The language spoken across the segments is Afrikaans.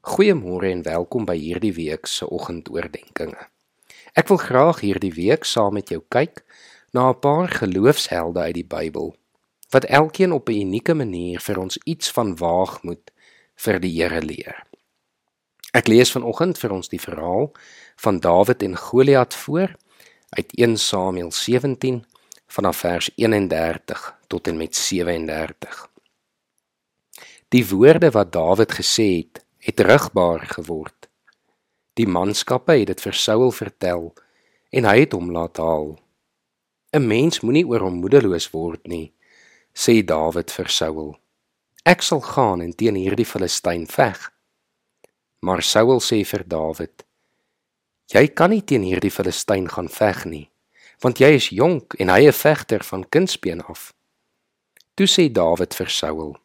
Goeiemôre en welkom by hierdie week se oggendoordenkings. Ek wil graag hierdie week saam met jou kyk na 'n paar geloofshelde uit die Bybel wat elkeen op 'n unieke manier vir ons iets van waagmoed vir die Here leer. Ek lees vanoggend vir ons die verhaal van Dawid en Goliat voor uit 1 Samuel 17 vanaf vers 31 tot en met 37. Die woorde wat Dawid gesê het het rigbaar geword. Die manskappe het dit vir Saul vertel en hy het hom laat haal. 'n Mens moenie oor hom moedeloos word nie, sê Dawid vir Saul. Ek sal gaan en teen hierdie Filistyn veg. Maar Saul sê vir Dawid: Jy kan nie teen hierdie Filistyn gaan veg nie, want jy is jonk en hy 'n vegter van kindsbeen af. Toe sê Dawid vir Saul: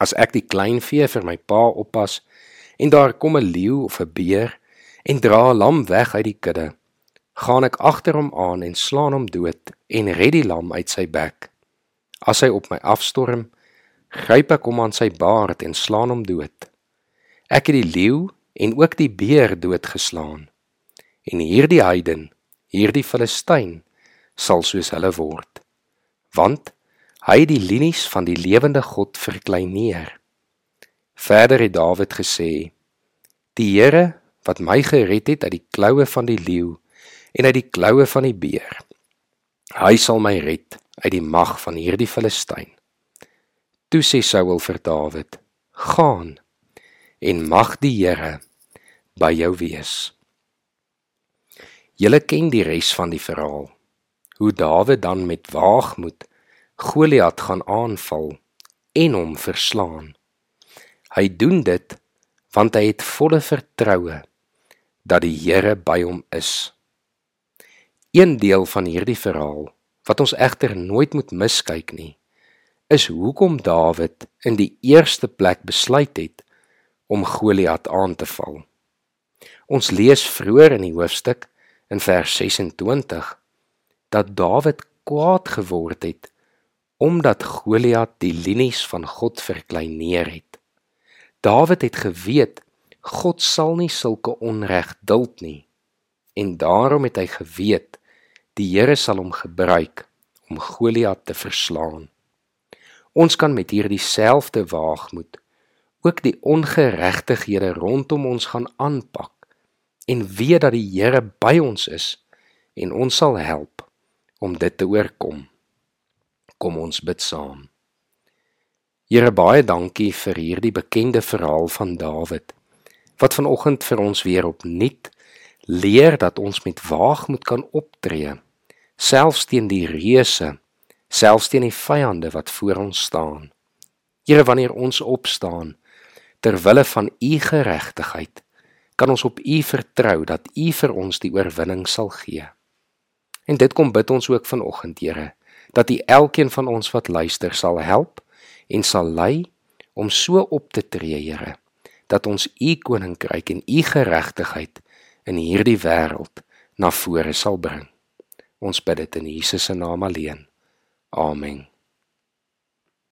As ek die kleinvee vir my pa oppas en daar kom 'n leeu of 'n beer en dra 'n lam weg uit die kudde, gaan ek agter hom aan en slaan hom dood en red die lam uit sy bek. As hy op my afstorm, gryp ek hom aan sy baard en slaan hom dood. Ek het die leeu en ook die beer doodgeslaan. En hierdie heiden, hierdie Filistyn, sal soos hulle word. Want Hy die linies van die lewende God verkleineer. Verder het Dawid gesê: Die Here wat my gered het uit die kloue van die leeu en uit die kloue van die beer. Hy sal my red uit die mag van hierdie Filistyn. Toe sê Saul vir Dawid: Gaan en mag die Here by jou wees. Julle ken die res van die verhaal. Hoe Dawid dan met waagmoed Goliat gaan aanval en hom verslaan. Hy doen dit want hy het volle vertroue dat die Here by hom is. Een deel van hierdie verhaal wat ons egter nooit moet miskyk nie, is hoekom Dawid in die eerste plek besluit het om Goliat aan te val. Ons lees vroeër in die hoofstuk in vers 26 dat Dawid kwaad geword het omdat Goliat die linies van God verkleineer het. Dawid het geweet God sal nie sulke onreg duld nie en daarom het hy geweet die Here sal hom gebruik om Goliat te verslaan. Ons kan met hierdie selfde waagmoed ook die ongeregtighede rondom ons gaan aanpak en weet dat die Here by ons is en ons sal help om dit te oorkom. Kom ons bid saam. Here baie dankie vir hierdie bekende verhaal van Dawid wat vanoggend vir ons weer opnuut leer dat ons met waagmoed kan optree selfs teen die reuse selfs teen die vyande wat voor ons staan. Here wanneer ons opstaan ter wille van u geregtigheid kan ons op u vertrou dat u vir ons die oorwinning sal gee. En dit kom bid ons ook vanoggend Here dat U elkeen van ons wat luister sal help en sal lei om so op te tree, Here, dat ons U koninkryk en U geregtigheid in hierdie wêreld na vore sal bring. Ons bid dit in Jesus se naam alleen. Amen.